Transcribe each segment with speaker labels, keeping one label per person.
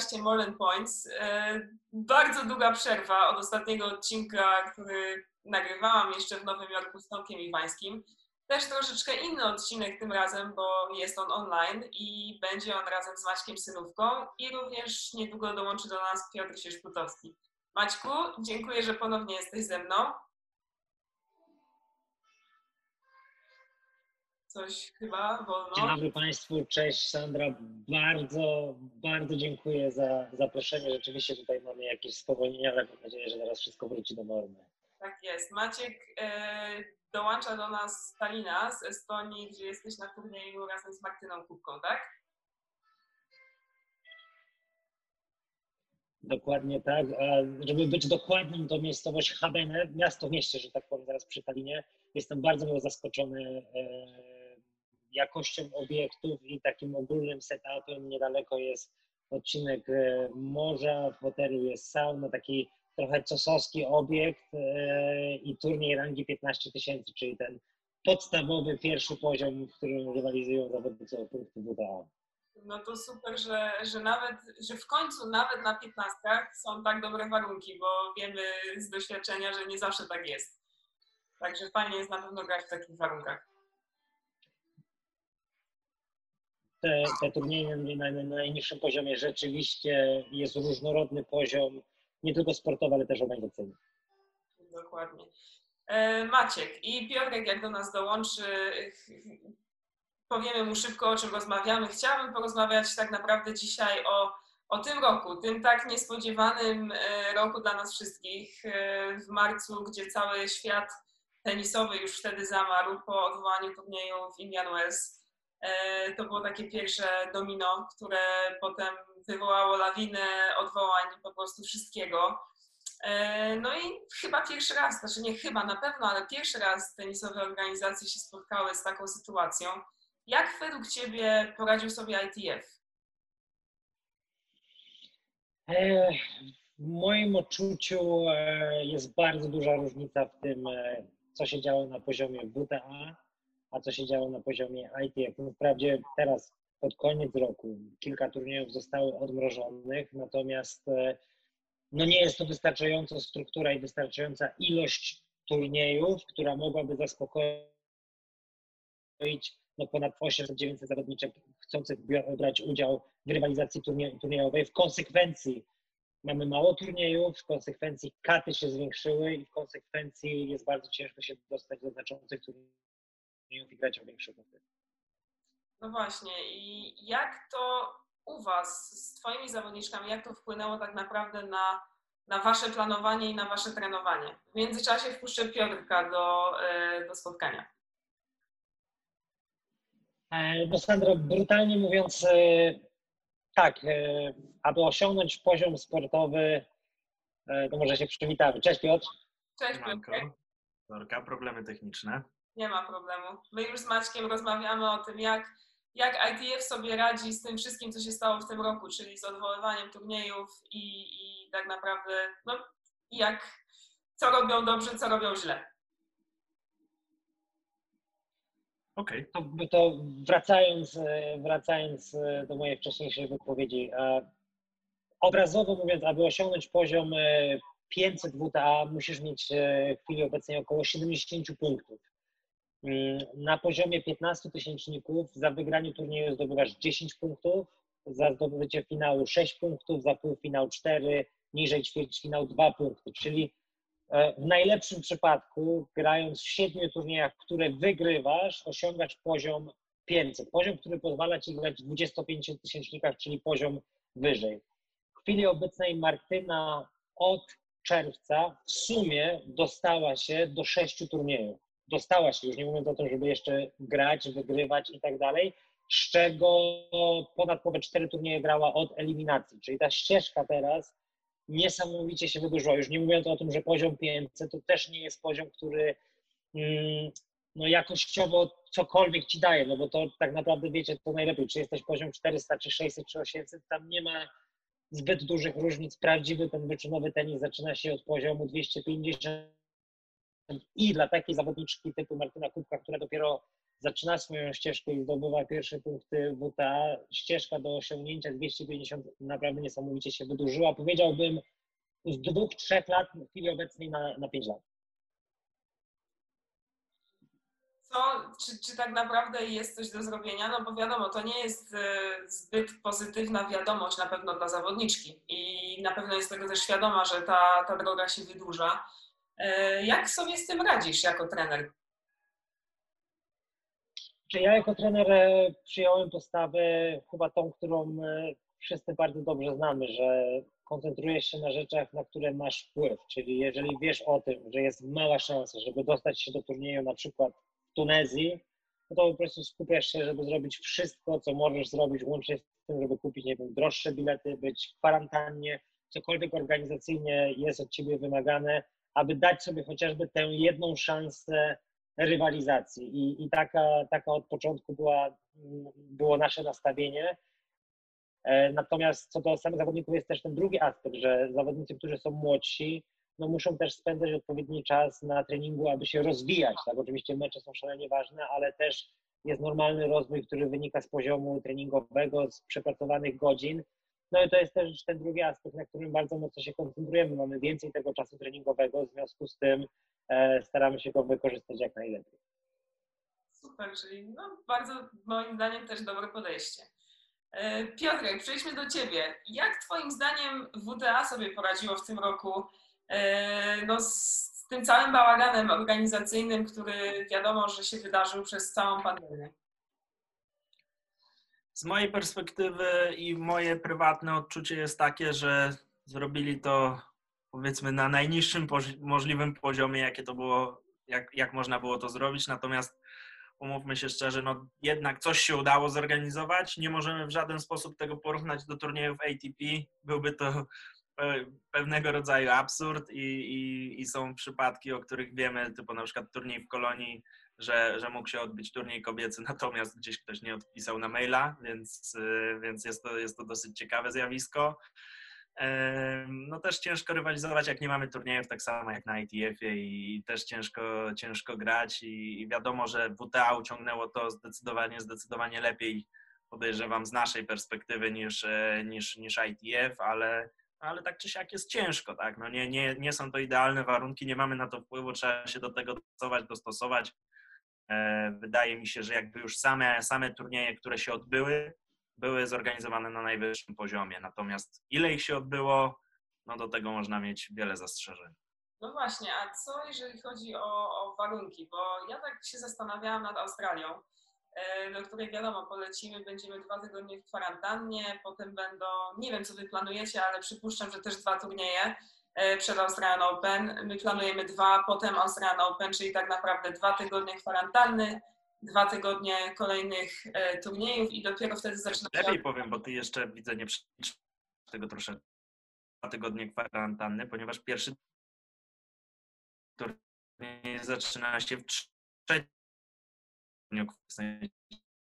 Speaker 1: Podcaście More Than Points. E, bardzo długa przerwa od ostatniego odcinka, który nagrywałam jeszcze w Nowym Jorku z Tomkiem Iwańskim. Też troszeczkę inny odcinek tym razem, bo jest on online i będzie on razem z Maćkiem Synówką i również niedługo dołączy do nas Piotr Sierzputowski. Maćku, dziękuję, że ponownie jesteś ze mną. Coś chyba wolno.
Speaker 2: Dzień dobry Państwu, cześć Sandra. Bardzo, bardzo dziękuję za zaproszenie. Rzeczywiście tutaj mamy jakieś spowolnienia, ale mam nadzieję, że zaraz wszystko wróci do normy.
Speaker 1: Tak jest. Maciek e, dołącza do nas Stalina z Estonii, gdzie jesteś na turnieju razem z Martyną Kubką, tak?
Speaker 2: Dokładnie tak. A żeby być dokładnym, to miejscowość Habene, miasto w mieście, że tak powiem, zaraz przy Talinie. Jestem bardzo miło zaskoczony e, jakością obiektów i takim ogólnym setupem. Niedaleko jest odcinek e, morza, w hotelu jest sauna, taki trochę cosowski obiekt e, i turniej rangi 15 tysięcy, czyli ten podstawowy pierwszy poziom, w którym rywalizują zawodnicy o punkty WTA.
Speaker 1: No to super, że, że nawet, że w końcu nawet na 15 są tak dobre warunki, bo wiemy z doświadczenia, że nie zawsze tak jest. Także fajnie jest na pewno grać w takich warunkach.
Speaker 2: Te, te turnieje na, na najniższym poziomie rzeczywiście jest różnorodny poziom, nie tylko sportowy, ale też organizacyjny.
Speaker 1: Dokładnie. E, Maciek i Piotrek jak do nas dołączy, powiemy mu szybko o czym rozmawiamy. Chciałabym porozmawiać tak naprawdę dzisiaj o, o tym roku, tym tak niespodziewanym e, roku dla nas wszystkich e, w marcu, gdzie cały świat tenisowy już wtedy zamarł po odwołaniu turnieju w Indian Wells. E, to było takie pierwsze domino, które potem wywołało lawinę odwołań po prostu wszystkiego. E, no i chyba pierwszy raz, znaczy nie chyba, na pewno, ale pierwszy raz tenisowe organizacje się spotkały z taką sytuacją. Jak według Ciebie poradził sobie ITF?
Speaker 2: E, w moim odczuciu jest bardzo duża różnica w tym, co się działo na poziomie WTA a co się działo na poziomie ITF. No, wprawdzie teraz pod koniec roku kilka turniejów zostało odmrożonych, natomiast e, no nie jest to wystarczająca struktura i wystarczająca ilość turniejów, która mogłaby zaspokoić no ponad 800-900 zawodniczek chcących brać udział w rywalizacji turniejowej. W konsekwencji mamy mało turniejów, w konsekwencji katy się zwiększyły i w konsekwencji jest bardzo ciężko się dostać do znaczących turniejów i grać o większe punkty.
Speaker 1: No właśnie i jak to u Was z Twoimi zawodniczkami, jak to wpłynęło tak naprawdę na, na Wasze planowanie i na Wasze trenowanie? W międzyczasie wpuszczę Piotrka do, e, do spotkania.
Speaker 2: No Sandro, brutalnie mówiąc, e, tak, aby osiągnąć poziom sportowy, to może się przywitamy. Cześć Piotr.
Speaker 1: Cześć Piotr.
Speaker 3: Norka, problemy techniczne.
Speaker 1: Nie ma problemu. My już z Maćkiem rozmawiamy o tym, jak, jak ITF sobie radzi z tym wszystkim, co się stało w tym roku, czyli z odwoływaniem turniejów i, i tak naprawdę, no, jak, co robią dobrze, co robią źle.
Speaker 2: Okej. Okay. To, to, wracając, wracając do mojej wcześniejszej wypowiedzi. E, obrazowo mówiąc, aby osiągnąć poziom 500 e, WTA, musisz mieć e, w chwili obecnej około 70 punktów. Mm, na poziomie 15 tysięczników za wygranie turnieju zdobywasz 10 punktów, za zdobycie finału 6 punktów, za półfinał 4, niżej ćwierćfinał 2 punkty, czyli e, w najlepszym przypadku, grając w siedmiu turniejach, które wygrywasz, osiągasz poziom 500. Poziom, który pozwala ci grać w 25 tysięcznikach, czyli poziom wyżej. W chwili obecnej Martyna od czerwca w sumie dostała się do sześciu turniejów dostała się, już nie mówiąc o tym, żeby jeszcze grać, wygrywać i tak dalej, z czego ponad połowę cztery turnieje grała od eliminacji. Czyli ta ścieżka teraz niesamowicie się wydłużyła. Już nie mówiąc o tym, że poziom 500 to też nie jest poziom, który mm, no jakościowo cokolwiek ci daje, no bo to tak naprawdę wiecie to najlepiej, czy jesteś poziom 400, czy 600, czy 800, tam nie ma zbyt dużych różnic. Prawdziwy ten wyczynowy tenis zaczyna się od poziomu 250 i dla takiej zawodniczki typu Martyna Kubka, która dopiero zaczyna swoją ścieżkę i zdobywa pierwsze punkty WTA, ścieżka do osiągnięcia 250 naprawdę niesamowicie się wydłużyła. Powiedziałbym z dwóch, trzech lat w chwili obecnej na, na pięć lat.
Speaker 1: Co, czy, czy tak naprawdę jest coś do zrobienia? No bo wiadomo, to nie jest e, zbyt pozytywna wiadomość na pewno dla zawodniczki i na pewno jest tego też świadoma, że ta, ta droga się wydłuża. E, jak sobie z tym radzisz jako trener?
Speaker 2: Czy ja jako trener e, przyjąłem postawę chyba tą, którą wszyscy bardzo dobrze znamy, że koncentrujesz się na rzeczach, na które masz wpływ. Czyli jeżeli wiesz o tym, że jest mała szansa, żeby dostać się do turnieju na przykład w Tunezji, no to po prostu skupiasz się, żeby zrobić wszystko, co możesz zrobić, łącznie z tym, żeby kupić, nie wiem, droższe bilety, być w kwarantannie, cokolwiek organizacyjnie jest od ciebie wymagane, aby dać sobie chociażby tę jedną szansę rywalizacji. I, i taka, taka od początku była, było nasze nastawienie. E, natomiast co do samych zawodników jest też ten drugi aspekt, że zawodnicy, którzy są młodsi, no muszą też spędzać odpowiedni czas na treningu, aby się rozwijać. Tak? Oczywiście mecze są szalenie ważne, ale też jest normalny rozwój, który wynika z poziomu treningowego, z przepracowanych godzin. No i to jest też ten drugi aspekt, na którym bardzo mocno się koncentrujemy. Mamy więcej tego czasu treningowego, w związku z tym e, staramy się go wykorzystać jak najlepiej.
Speaker 1: Super, czyli no, bardzo moim zdaniem też dobre podejście. E, Piotrek, przejdźmy do Ciebie. Jak Twoim zdaniem WTA sobie poradziło w tym roku e, no, z tym całym bałaganem organizacyjnym, który wiadomo, że się wydarzył przez całą pandemię?
Speaker 3: Z mojej perspektywy i moje prywatne odczucie jest takie, że zrobili to powiedzmy na najniższym możliwym poziomie, jakie to było, jak, jak można było to zrobić. Natomiast umówmy się szczerze, no jednak coś się udało zorganizować. Nie możemy w żaden sposób tego porównać do turniejów ATP. Byłby to pewnego rodzaju absurd i, i, i, są przypadki, o których wiemy, typu na przykład turniej w Kolonii, że, że mógł się odbyć turniej kobiecy, natomiast gdzieś ktoś nie odpisał na maila, więc, więc jest, to, jest to dosyć ciekawe zjawisko. No też ciężko rywalizować, jak nie mamy turniejów, tak samo jak na ITF-ie i też ciężko, ciężko grać i wiadomo, że WTA uciągnęło to zdecydowanie, zdecydowanie lepiej podejrzewam z naszej perspektywy niż, e, niż, niż ITF, ale, ale tak czy siak jest ciężko, tak? No nie, nie, nie są to idealne warunki, nie mamy na to wpływu, trzeba się do tego dostosować, dostosować. E, wydaje mi się, że jakby już same, same turnieje, które się odbyły, były zorganizowane na najwyższym poziomie. Natomiast ile ich się odbyło, no do tego można mieć wiele zastrzeżeń.
Speaker 1: No właśnie, a co jeżeli chodzi o, o warunki? Bo ja tak się zastanawiałam nad Australią, e, do której wiadomo, polecimy, będziemy dwa tygodnie w kwarantannie, potem będą, nie wiem co wy planujecie, ale przypuszczam, że też dwa turnieje przed Australian Open. My planujemy dwa, potem Australian Open, czyli tak naprawdę dwa tygodnie kwarantanny, dwa tygodnie kolejnych e, turniejów i dopiero wtedy zaczyna
Speaker 3: Lepiej powiem, bo ty jeszcze widzę nie tego troszeczkę dwa tygodnie kwarantanny, ponieważ pierwszy turniej zaczyna się w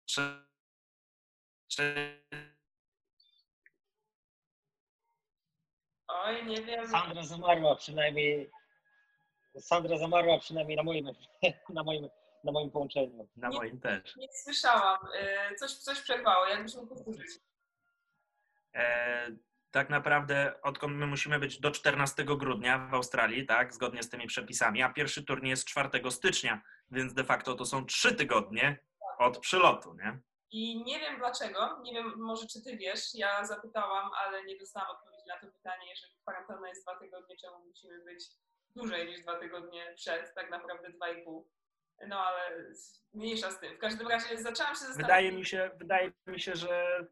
Speaker 3: trzecim
Speaker 1: Oj, nie wiem.
Speaker 2: Sandra zamarła przynajmniej. Sandra zamarła przynajmniej na moim, na moim na moim połączeniu.
Speaker 3: Na nie, moim też.
Speaker 1: Nie słyszałam. E, coś, coś przerwało. Jakbyś mógł powtórzyć?
Speaker 3: E, tak naprawdę odkąd my musimy być do 14 grudnia w Australii, tak, zgodnie z tymi przepisami, a pierwszy turniej jest 4 stycznia, więc de facto to są trzy tygodnie od przylotu, nie?
Speaker 1: I nie wiem dlaczego, nie wiem, może czy ty wiesz, ja zapytałam, ale nie dostałam odpowiedzi na to pytanie, jeżeli kwarantanna jest dwa tygodnie, czemu musimy być dłużej niż dwa tygodnie przed, tak naprawdę dwa i pół. No ale mniejsza z tym. W każdym razie zaczęłam się zastanawiać.
Speaker 3: Wydaje mi się, wydaje mi się, że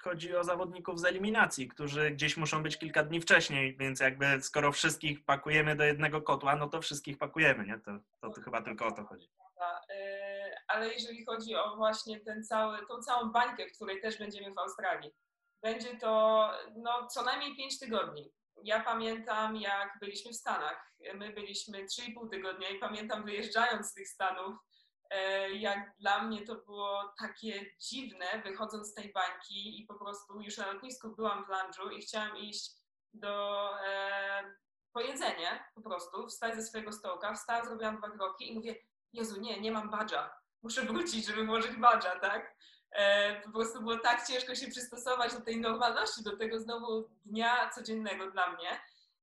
Speaker 3: chodzi o zawodników z eliminacji, którzy gdzieś muszą być kilka dni wcześniej, więc jakby skoro wszystkich pakujemy do jednego kotła, no to wszystkich pakujemy, nie? To, to, to chyba tylko o to chodzi.
Speaker 1: Y, ale jeżeli chodzi o właśnie ten cały, tą całą bańkę, w której też będziemy w Australii, będzie to no, co najmniej 5 tygodni ja pamiętam, jak byliśmy w Stanach. My byliśmy 3,5 tygodnia i pamiętam wyjeżdżając z tych Stanów, e, jak dla mnie to było takie dziwne, wychodząc z tej bańki i po prostu już na lotnisku byłam w lunchu i chciałam iść do e, po po prostu, wstać ze swojego stołka, wstałam, zrobiłam dwa kroki i mówię, Jezu, nie, nie mam badża. muszę wrócić, żeby włożyć badża, tak? E, po prostu było tak ciężko się przystosować do tej normalności, do tego znowu dnia codziennego dla mnie.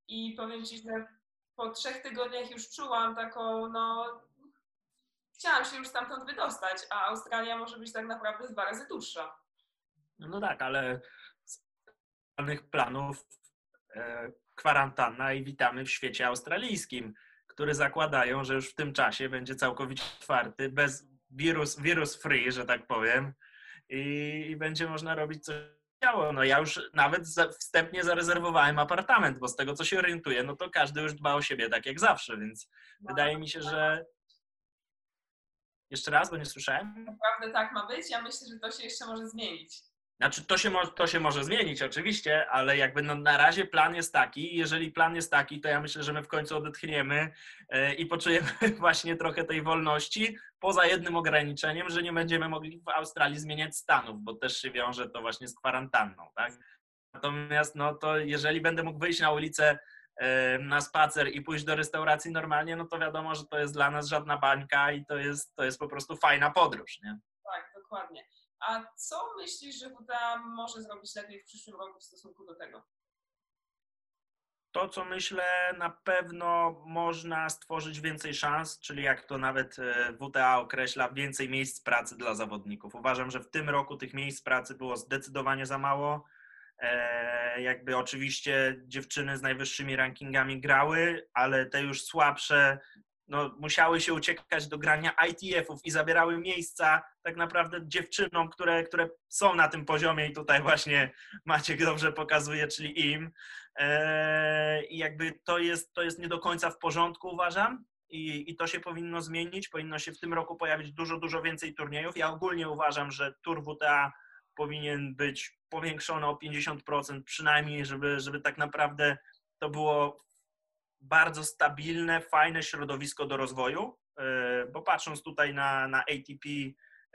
Speaker 1: I powiem Ci, że po trzech tygodniach już czułam taką, no, chciałam się już stamtąd wydostać, a Australia może być tak naprawdę dwa razy dłuższa.
Speaker 3: No, no tak, ale z planów e, kwarantanna i witamy w świecie australijskim, które zakładają, że już w tym czasie będzie całkowicie otwarty, bez wirus, wirus free, że tak powiem, i, i będzie można robić coś. No ja już nawet wstępnie zarezerwowałem apartament, bo z tego co się orientuję, no to każdy już dba o siebie tak jak zawsze, więc no, wydaje mi się, że jeszcze raz, bo nie słyszałem.
Speaker 1: Naprawdę tak ma być. Ja myślę, że to się jeszcze może zmienić.
Speaker 3: Znaczy, to się, to się może zmienić oczywiście, ale jakby no, na razie plan jest taki. Jeżeli plan jest taki, to ja myślę, że my w końcu odetchniemy e, i poczujemy właśnie trochę tej wolności, poza jednym ograniczeniem, że nie będziemy mogli w Australii zmieniać stanów, bo też się wiąże to właśnie z kwarantanną, tak? Natomiast no to jeżeli będę mógł wyjść na ulicę e, na spacer i pójść do restauracji normalnie, no to wiadomo, że to jest dla nas żadna bańka i to jest, to jest po prostu fajna podróż, nie?
Speaker 1: Tak, dokładnie. A co myślisz, że WTA może zrobić lepiej w przyszłym roku w stosunku do tego?
Speaker 3: To, co myślę, na pewno można stworzyć więcej szans, czyli jak to nawet e, WTA określa, więcej miejsc pracy dla zawodników. Uważam, że w tym roku tych miejsc pracy było zdecydowanie za mało. E, jakby oczywiście dziewczyny z najwyższymi rankingami grały, ale te już słabsze no, musiały się uciekać do grania ITF-ów i zabierały miejsca tak naprawdę dziewczynom, które, które są na tym poziomie i tutaj właśnie Maciek dobrze pokazuje, czyli im. Eee, I jakby to jest, to jest nie do końca w porządku, uważam. I, I to się powinno zmienić. Powinno się w tym roku pojawić dużo, dużo więcej turniejów. Ja ogólnie uważam, że tur WTA powinien być powiększony o 50% przynajmniej, żeby, żeby tak naprawdę to było bardzo stabilne, fajne środowisko do rozwoju, e, bo patrząc tutaj na, na ATP,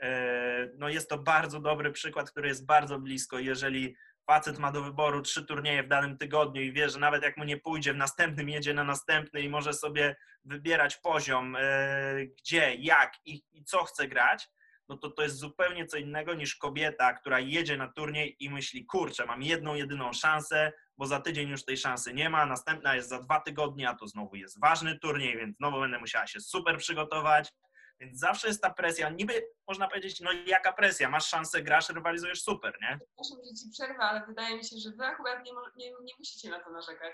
Speaker 3: e, no jest to bardzo dobry przykład, który jest bardzo blisko. Jeżeli facet ma do wyboru trzy turnieje w danym tygodniu i wie, że nawet jak mu nie pójdzie, w następnym jedzie na następny i może sobie wybierać poziom, e, gdzie, jak i, i co chce grać, no to to jest zupełnie co innego niż kobieta, która jedzie na turniej i myśli, kurczę, mam jedną, jedyną szansę, bo za tydzień już tej szansy nie ma, następna jest za dwa tygodnie, a to znowu jest ważny turniej, więc znowu będę musiała się super przygotować. Więc zawsze jest ta presja. Niby można powiedzieć, no jaka presja? Masz szansę, grasz, rywalizujesz super, nie?
Speaker 1: Przepraszam, że ci przerwę, ale wydaje mi się, że wy akurat nie, nie, nie musicie na to narzekać.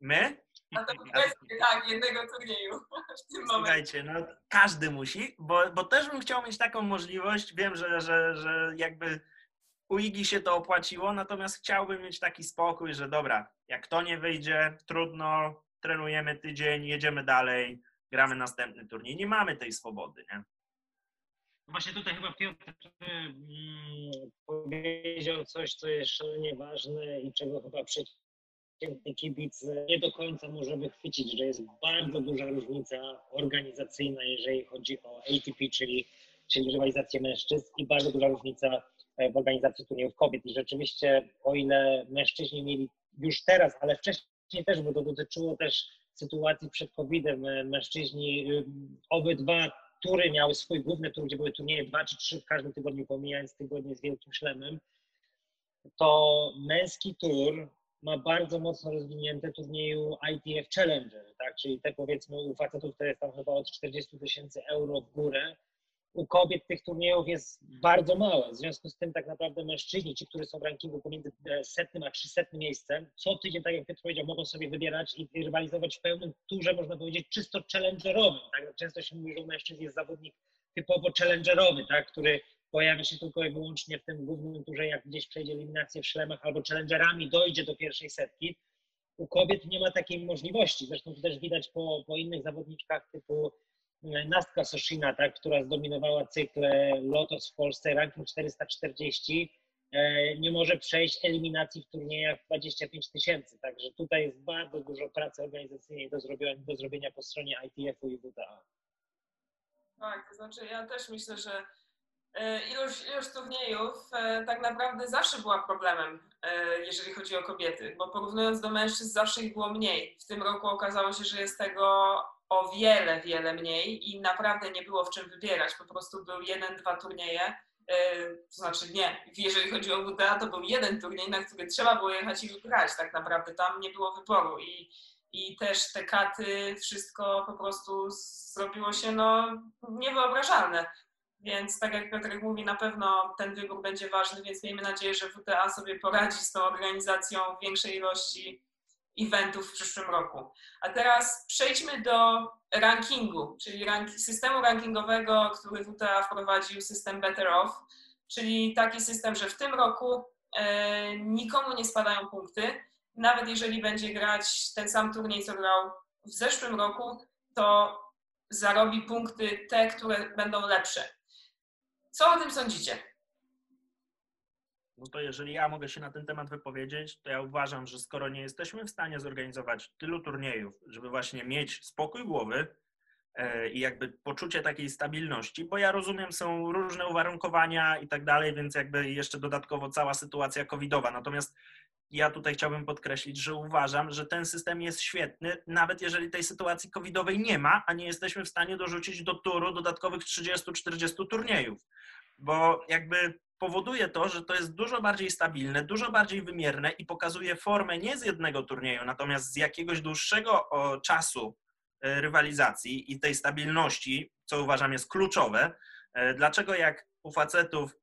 Speaker 3: My?
Speaker 1: To kwestię, tak, jednego turnieju w tym
Speaker 3: Słuchajcie, no każdy musi, bo, bo też bym chciał mieć taką możliwość. Wiem, że, że, że jakby u Igi się to opłaciło, natomiast chciałbym mieć taki spokój, że dobra, jak to nie wyjdzie, trudno, trenujemy tydzień, jedziemy dalej, gramy następny turniej. Nie mamy tej swobody, nie?
Speaker 2: Właśnie tutaj chyba Piotr mm, powiedział coś, co jest szalenie ważne i czego chyba przeciętny kibic nie do końca może wychwycić, że jest bardzo duża różnica organizacyjna, jeżeli chodzi o ATP, czyli, czyli rywalizację mężczyzn i bardzo duża różnica E, w organizacji turniejów kobiet. I rzeczywiście, o ile mężczyźni mieli już teraz, ale wcześniej też, bo to dotyczyło też sytuacji przed COVID-em, e, mężczyźni, y, obydwa tury miały swój główny tur, gdzie były turnieje dwa czy trzy w każdym tygodniu, pomijając tygodnie z wielkim szlemem, to męski tur ma bardzo mocno rozwinięte turnieju ITF Challenger, tak? czyli te powiedzmy u facetów to jest tam chyba od 40 tysięcy euro w górę, u kobiet tych turniejów jest bardzo małe. W związku z tym tak naprawdę mężczyźni, ci, którzy są w rankingu pomiędzy e, setnym a trzysetnym miejscem, co tydzień, tak jak Piotr powiedział, mogą sobie wybierać i rywalizować w pełnym turze, można powiedzieć, czysto challengerowym. Tak? Często się mówi, że u mężczyzn jest zawodnik typowo challengerowy, tak? który pojawia się tylko i wyłącznie w tym głównym turze, jak gdzieś przejdzie eliminację w szlemach albo challengerami dojdzie do pierwszej setki. U kobiet nie ma takiej możliwości. Zresztą to też widać po, po innych zawodniczkach typu Nastka Soshina, tak, która zdominowała cykl Lotos w Polsce, ranking 440, e, nie może przejść eliminacji w turniejach 25 tysięcy. Także tutaj jest bardzo dużo pracy organizacyjnej do zrobienia, do zrobienia po stronie ITF-u i WTA.
Speaker 1: Tak, to znaczy ja też myślę, że e, ilość, ilość turniejów e, tak naprawdę zawsze była problemem, jeżeli chodzi o kobiety, bo porównując do mężczyzn zawsze ich było mniej. W tym roku okazało się, że jest tego o wiele, wiele mniej i naprawdę nie było w czym wybierać. Po prostu był jeden, dwa turnieje. To znaczy nie, jeżeli chodzi o WTA, to był jeden turniej, na który trzeba było jechać i grać tak naprawdę. Tam nie było wyboru i, i też te katy, wszystko po prostu zrobiło się no, niewyobrażalne. Więc tak jak Piotrek mówi, na pewno ten wybór będzie ważny, więc miejmy nadzieję, że WTA sobie poradzi z tą organizacją większej ilości eventów w przyszłym roku. A teraz przejdźmy do rankingu, czyli systemu rankingowego, który WTA wprowadził, system Better Off, czyli taki system, że w tym roku e, nikomu nie spadają punkty. Nawet jeżeli będzie grać ten sam turniej, co grał w zeszłym roku, to zarobi punkty te, które będą lepsze. Co o tym sądzicie?
Speaker 3: No to jeżeli ja mogę się na ten temat wypowiedzieć, to ja uważam, że skoro nie jesteśmy w stanie zorganizować tylu turniejów, żeby właśnie mieć spokój głowy e, i jakby poczucie takiej stabilności, bo ja rozumiem, są różne uwarunkowania i tak dalej, więc jakby jeszcze dodatkowo cała sytuacja covidowa. Natomiast ja tutaj chciałbym podkreślić, że uważam, że ten system jest świetny, nawet jeżeli tej sytuacji covidowej nie ma, a nie jesteśmy w stanie dorzucić do turu dodatkowych 30-40 turniejów. Bo jakby powoduje to, że to jest dużo bardziej stabilne, dużo bardziej wymierne i pokazuje formę nie z jednego turnieju, natomiast z jakiegoś dłuższego czasu e, rywalizacji i tej stabilności, co uważam jest kluczowe. E, dlaczego jak u facetów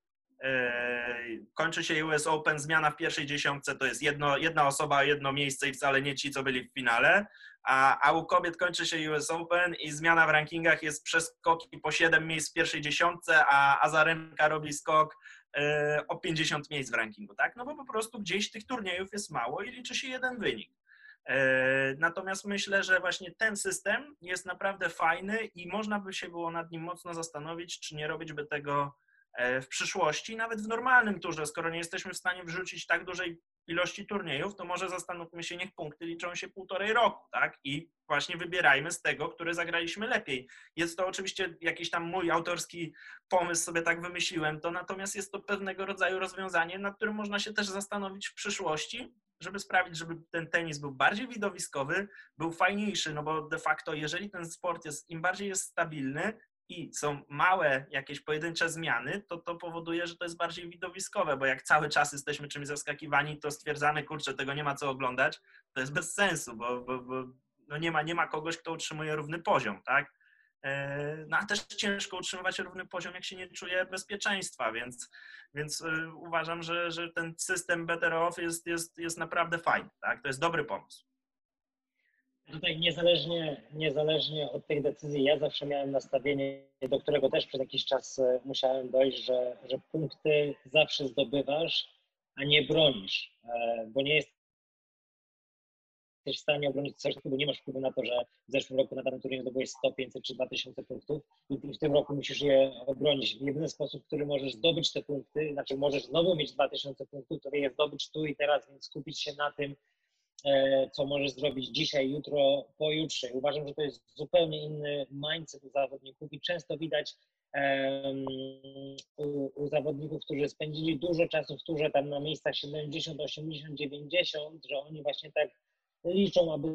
Speaker 3: kończy się US Open, zmiana w pierwszej dziesiątce to jest jedno, jedna osoba, jedno miejsce i wcale nie ci, co byli w finale, a, a u kobiet kończy się US Open i zmiana w rankingach jest przeskoki po 7 miejsc w pierwszej dziesiątce, a Azarenka robi skok e, o 50 miejsc w rankingu, tak? No bo po prostu gdzieś tych turniejów jest mało i liczy się jeden wynik. E, natomiast myślę, że właśnie ten system jest naprawdę fajny i można by się było nad nim mocno zastanowić, czy nie robić by tego w przyszłości, nawet w normalnym turze, skoro nie jesteśmy w stanie wrzucić tak dużej ilości turniejów, to może zastanówmy się, niech punkty liczą się półtorej roku, tak? I właśnie wybierajmy z tego, które zagraliśmy lepiej. Jest to oczywiście jakiś tam mój autorski pomysł, sobie tak wymyśliłem to, natomiast jest to pewnego rodzaju rozwiązanie, nad którym można się też zastanowić w przyszłości, żeby sprawić, żeby ten tenis był bardziej widowiskowy, był fajniejszy, no bo de facto, jeżeli ten sport jest, im bardziej jest stabilny, i są małe jakieś pojedyncze zmiany, to to powoduje, że to jest bardziej widowiskowe, bo jak cały czas jesteśmy czymś zaskakiwani, to stwierdzamy, kurczę, tego nie ma co oglądać, to jest bez sensu, bo, bo, bo no nie, ma, nie ma kogoś, kto utrzymuje równy poziom, tak? E, no a też ciężko utrzymywać równy poziom, jak się nie czuje bezpieczeństwa, więc, więc e, uważam, że, że ten system Better Off jest, jest, jest naprawdę fajny, tak? To jest dobry pomysł.
Speaker 2: Tutaj niezależnie, niezależnie od tych decyzji, ja zawsze miałem nastawienie, do którego też przez jakiś czas e, musiałem dojść, że, że punkty zawsze zdobywasz, a nie bronisz, e, bo nie jesteś w stanie obronić coś takiego, nie masz wpływu na to, że w zeszłym roku na danym turnieju zdobyłeś 100, 500 czy 2000 punktów i w tym roku musisz je obronić. Jedyny sposób, w który możesz zdobyć te punkty, znaczy możesz znowu mieć 2000 punktów, to je zdobyć tu i teraz, więc skupić się na tym, co możesz zrobić dzisiaj, jutro, pojutrze. Uważam, że to jest zupełnie inny mindset u zawodników i często widać um, u, u, zawodników, którzy spędzili dużo czasu w turze tam na miejscach 70, 80, 90, że oni właśnie tak liczą, aby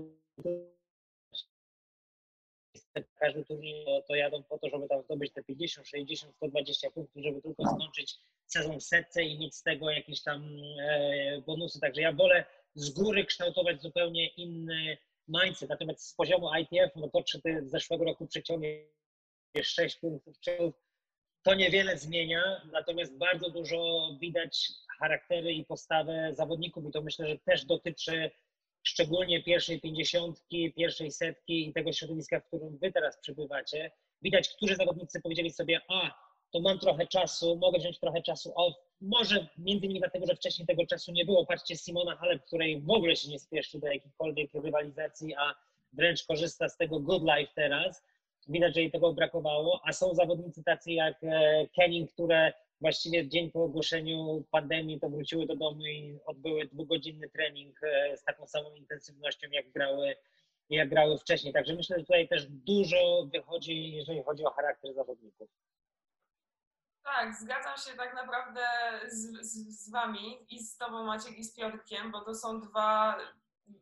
Speaker 2: każdy turniej to, to jadą po to, żeby tam zdobyć te 50, 60, 120 punktów, żeby tylko skończyć sezon w setce i mieć z tego jakieś tam e, bonusy. Także ja wolę z góry kształtować zupełnie inny mindset. Natomiast z poziomu ITF, no to czy ty z zeszłego roku przeciągniesz 6 punktów, to niewiele zmienia, natomiast bardzo dużo widać charaktery i postawę zawodników i to myślę, że też dotyczy szczególnie pierwszej pięćdziesiątki, pierwszej setki i tego środowiska, w którym wy teraz przebywacie. Widać, którzy zawodnicy powiedzieli sobie, a to mam trochę czasu, mogę wziąć trochę czasu off. Może między innymi dlatego, że wcześniej tego czasu nie było. Patrzcie, Simona Halep, której w ogóle się nie spieszy do jakiejkolwiek rywalizacji, a wręcz korzysta z tego good life teraz. Widać, że jej tego brakowało, a są zawodnicy tacy jak e, Kenning, które właściwie dzień po ogłoszeniu pandemii to wróciły do domu i odbyły dwugodzinny trening e, z taką samą intensywnością, jak grały, jak grały wcześniej. Także myślę, że tutaj też dużo wychodzi, jeżeli chodzi o charakter zawodników.
Speaker 1: Tak, zgadzam się tak naprawdę z, z, z, Wami i z Tobą Maciek i z Piotrkiem, bo to są dwa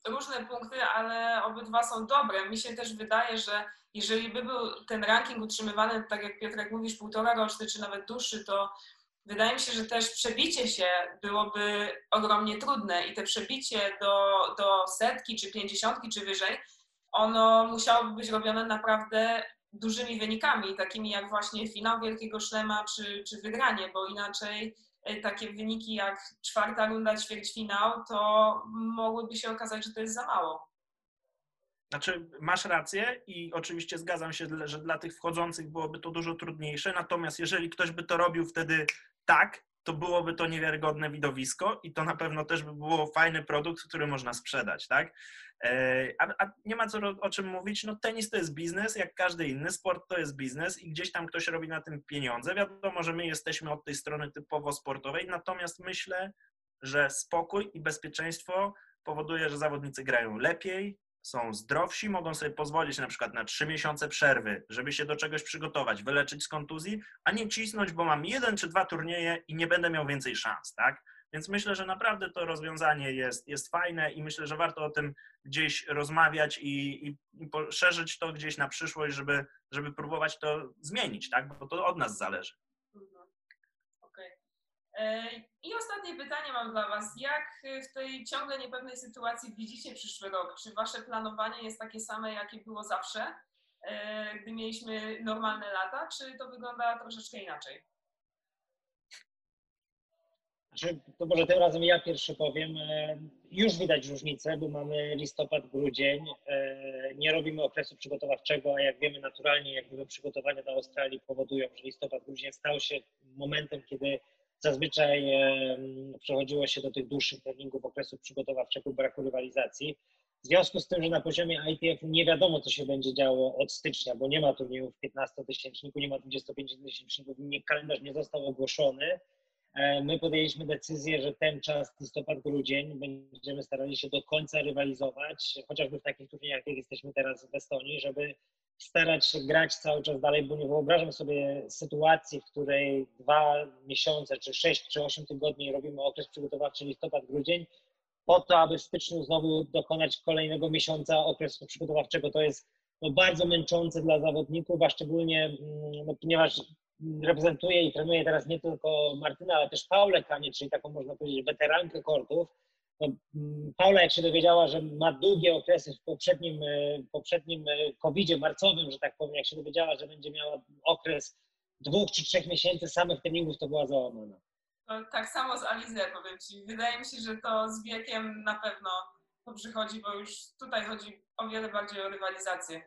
Speaker 1: różne punkty, ale obydwa są dobre. Mi się też wydaje, że jeżeli by był ten ranking utrzymywany, tak jak Piotrek mówisz, półtora roczny czy nawet dłuższy, to wydaje mi się, że też przebicie się byłoby ogromnie trudne i te przebicie do, do setki, czy pięćdziesiątki, czy wyżej, ono musiałoby być robione naprawdę dużymi wynikami, takimi jak właśnie finał Wielkiego Szlema, czy, czy wygranie, bo inaczej e, takie wyniki jak czwarta runda, ćwierćfinał, to mogłyby się okazać, że to jest za mało.
Speaker 3: Znaczy, masz rację i oczywiście zgadzam się, że dla tych wchodzących byłoby to dużo trudniejsze. Natomiast jeżeli ktoś by to robił wtedy tak, to byłoby to niewiarygodne widowisko i to na pewno też by było fajny produkt, który można sprzedać, tak? E, a, a, nie ma co o czym mówić, no tenis to jest biznes, jak każdy inny, sport to jest biznes i gdzieś tam ktoś robi na tym pieniądze. Wiadomo, że my jesteśmy od tej strony typowo sportowej, natomiast myślę, że spokój i bezpieczeństwo powoduje, że zawodnicy grają lepiej, są zdrowsi, mogą sobie pozwolić na przykład na trzy miesiące przerwy, żeby się do czegoś przygotować, wyleczyć z kontuzji, a nie cisnąć, bo mam jeden czy dwa turnieje i nie będę miał więcej szans, tak? Więc myślę, że naprawdę to rozwiązanie jest, jest fajne i myślę, że warto o tym gdzieś rozmawiać i, i, poszerzyć to gdzieś na przyszłość, żeby, żeby próbować to zmienić, tak? Bo to od nas zależy.
Speaker 1: I ostatnie pytanie mam dla Was. Jak w tej ciągle niepewnej sytuacji widzicie przyszły rok? Czy Wasze planowanie jest takie same, jakie było zawsze, e, gdy mieliśmy normalne lata, czy to wygląda troszeczkę inaczej?
Speaker 2: Znaczy, to może tym razem ja pierwszy powiem. E, już widać różnicę, bo mamy listopad, grudzień. Nie robimy okresu przygotowawczego, a jak wiemy naturalnie, jak przygotowania do Australii powodują, że listopad, grudzień stał się momentem, kiedy Zazwyczaj przechodziło się do tych dłuższych treningów okresu przygotowawczego braku rywalizacji. W związku z tym, że na poziomie ITF nie wiadomo, co się będzie działo od stycznia, bo nie ma turniejów 15-tysięczniku, nie ma 25-tysięczników, kalendarz nie został ogłoszony. E, my podjęliśmy decyzję, że ten czas, listopad, grudzień, będziemy starali się do końca rywalizować, chociażby w takich turniejach, jak jesteśmy teraz w Estonii, żeby starać się grać cały czas dalej, bo nie wyobrażam sobie sytuacji, w której dwa miesiące, czy sześć, czy osiem tygodni robimy okres przygotowawczy listopad, grudzień, po to, aby w styczniu znowu dokonać kolejnego miesiąca okresu przygotowawczego. To jest no, bardzo męczące dla zawodników, a szczególnie mm, no, ponieważ reprezentuję i trenuję teraz nie tylko Martyna, ale też Paulę Kanie, czyli taką można powiedzieć weterankę kortów, no, mm, Paula, jak się dowiedziała, że ma długie okresy w poprzednim, e, poprzednim e, COVID-zie marcowym, że tak powiem, jak się dowiedziała, że będzie miała okres dwóch czy trzech miesięcy samych treningów, to była załamana.
Speaker 1: Tak samo z Alizę, powiem Ci. Wydaje mi się, że to z wiekiem na pewno to przychodzi, bo już tutaj chodzi o wiele bardziej o rywalizację.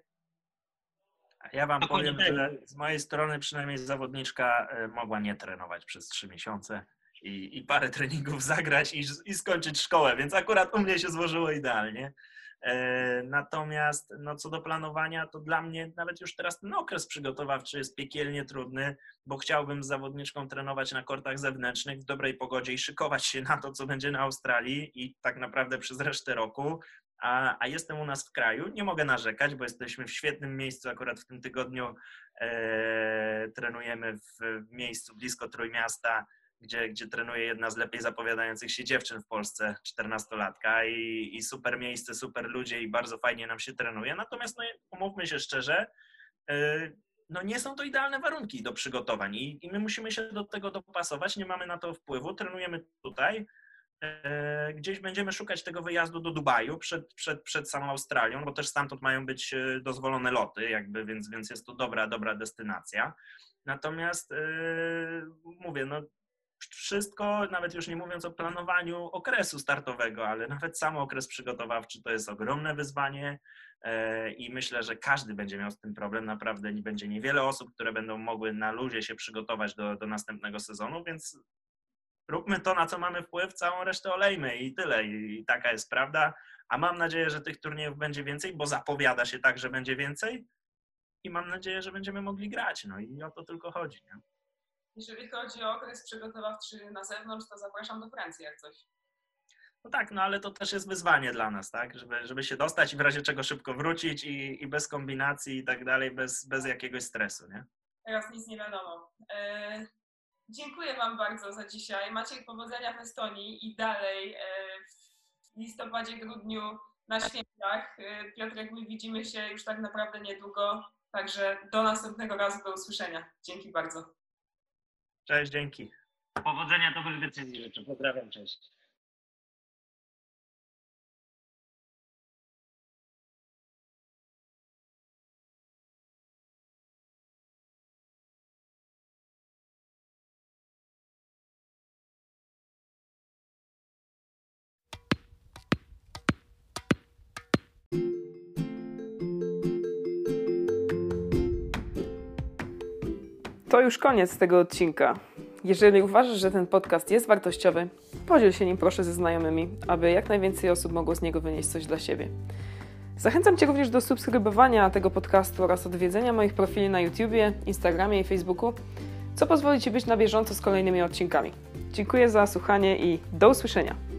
Speaker 3: Ja Wam powiem, że z mojej strony przynajmniej zawodniczka e, mogła nie trenować przez trzy miesiące i, i parę treningów zagrać i, i skończyć szkołę, więc akurat u mnie się złożyło idealnie. E, natomiast no, co do planowania, to dla mnie nawet już teraz ten okres przygotowawczy jest piekielnie trudny, bo chciałbym z zawodniczką trenować na kortach zewnętrznych w dobrej pogodzie i szykować się na to, co będzie na Australii i tak naprawdę przez resztę roku. A, a jestem u nas w kraju, nie mogę narzekać, bo jesteśmy w świetnym miejscu. Akurat w tym tygodniu e, trenujemy w, miejscu blisko Trójmiasta gdzie, gdzie trenuje jedna z lepiej zapowiadających się dziewczyn w Polsce, 14-latka i, i super miejsce, super ludzie i bardzo fajnie nam się trenuje. Natomiast no, umówmy się szczerze, yy, no nie są to idealne warunki do przygotowań i, i my musimy się do tego dopasować, nie mamy na to wpływu, trenujemy tutaj, Gdzieś będziemy szukać tego wyjazdu do Dubaju przed, przed, przed samą Australią, bo też stamtąd mają być yy, dozwolone loty, jakby, więc, więc jest to dobra, dobra destynacja. Natomiast yy, mówię, no wszystko, nawet już nie mówiąc o planowaniu okresu startowego, ale nawet sam okres przygotowawczy to jest ogromne wyzwanie e, i myślę, że każdy będzie miał z tym problem. Naprawdę będzie niewiele osób, które będą mogły na luzie się przygotować do, do następnego sezonu, więc róbmy to, na co mamy wpływ, całą resztę olejmy i tyle. I, taka jest prawda. A mam nadzieję, że tych turniejów będzie więcej, bo zapowiada się tak, że będzie więcej i mam nadzieję, że będziemy mogli grać. No i o to tylko chodzi. Nie?
Speaker 1: Jeżeli chodzi o okres przygotowawczy na zewnątrz, to zapraszam do Francji jak coś.
Speaker 3: No tak, no ale to też jest wyzwanie dla nas, tak? Żeby, żeby się dostać i w razie czego szybko wrócić i, i bez kombinacji i tak dalej, bez, bez jakiegoś stresu, nie?
Speaker 1: Teraz nic nie wiadomo. E, dziękuję Wam bardzo za dzisiaj. Maciek, powodzenia w Estonii i dalej e, w
Speaker 4: listopadzie, grudniu na świętach. Y, Piotrek, my widzimy się już tak naprawdę niedługo, także do następnego razu, do usłyszenia. Dzięki bardzo.
Speaker 3: Cześć, dzięki.
Speaker 2: Powodzenia, dobrych decyzji życzę. Pozdrawiam, cześć.
Speaker 1: To już koniec tego odcinka. Jeżeli uważasz, że ten podcast jest wartościowy, podziel się nim proszę ze znajomymi, aby jak najwięcej osób mogło z niego wynieść coś dla siebie. Zachęcam Cię również do subskrybowania tego podcastu oraz odwiedzenia moich profili na YouTubie, Instagramie i Facebooku, co pozwoli Ci być na bieżąco z kolejnymi odcinkami. Dziękuję za słuchanie i do usłyszenia.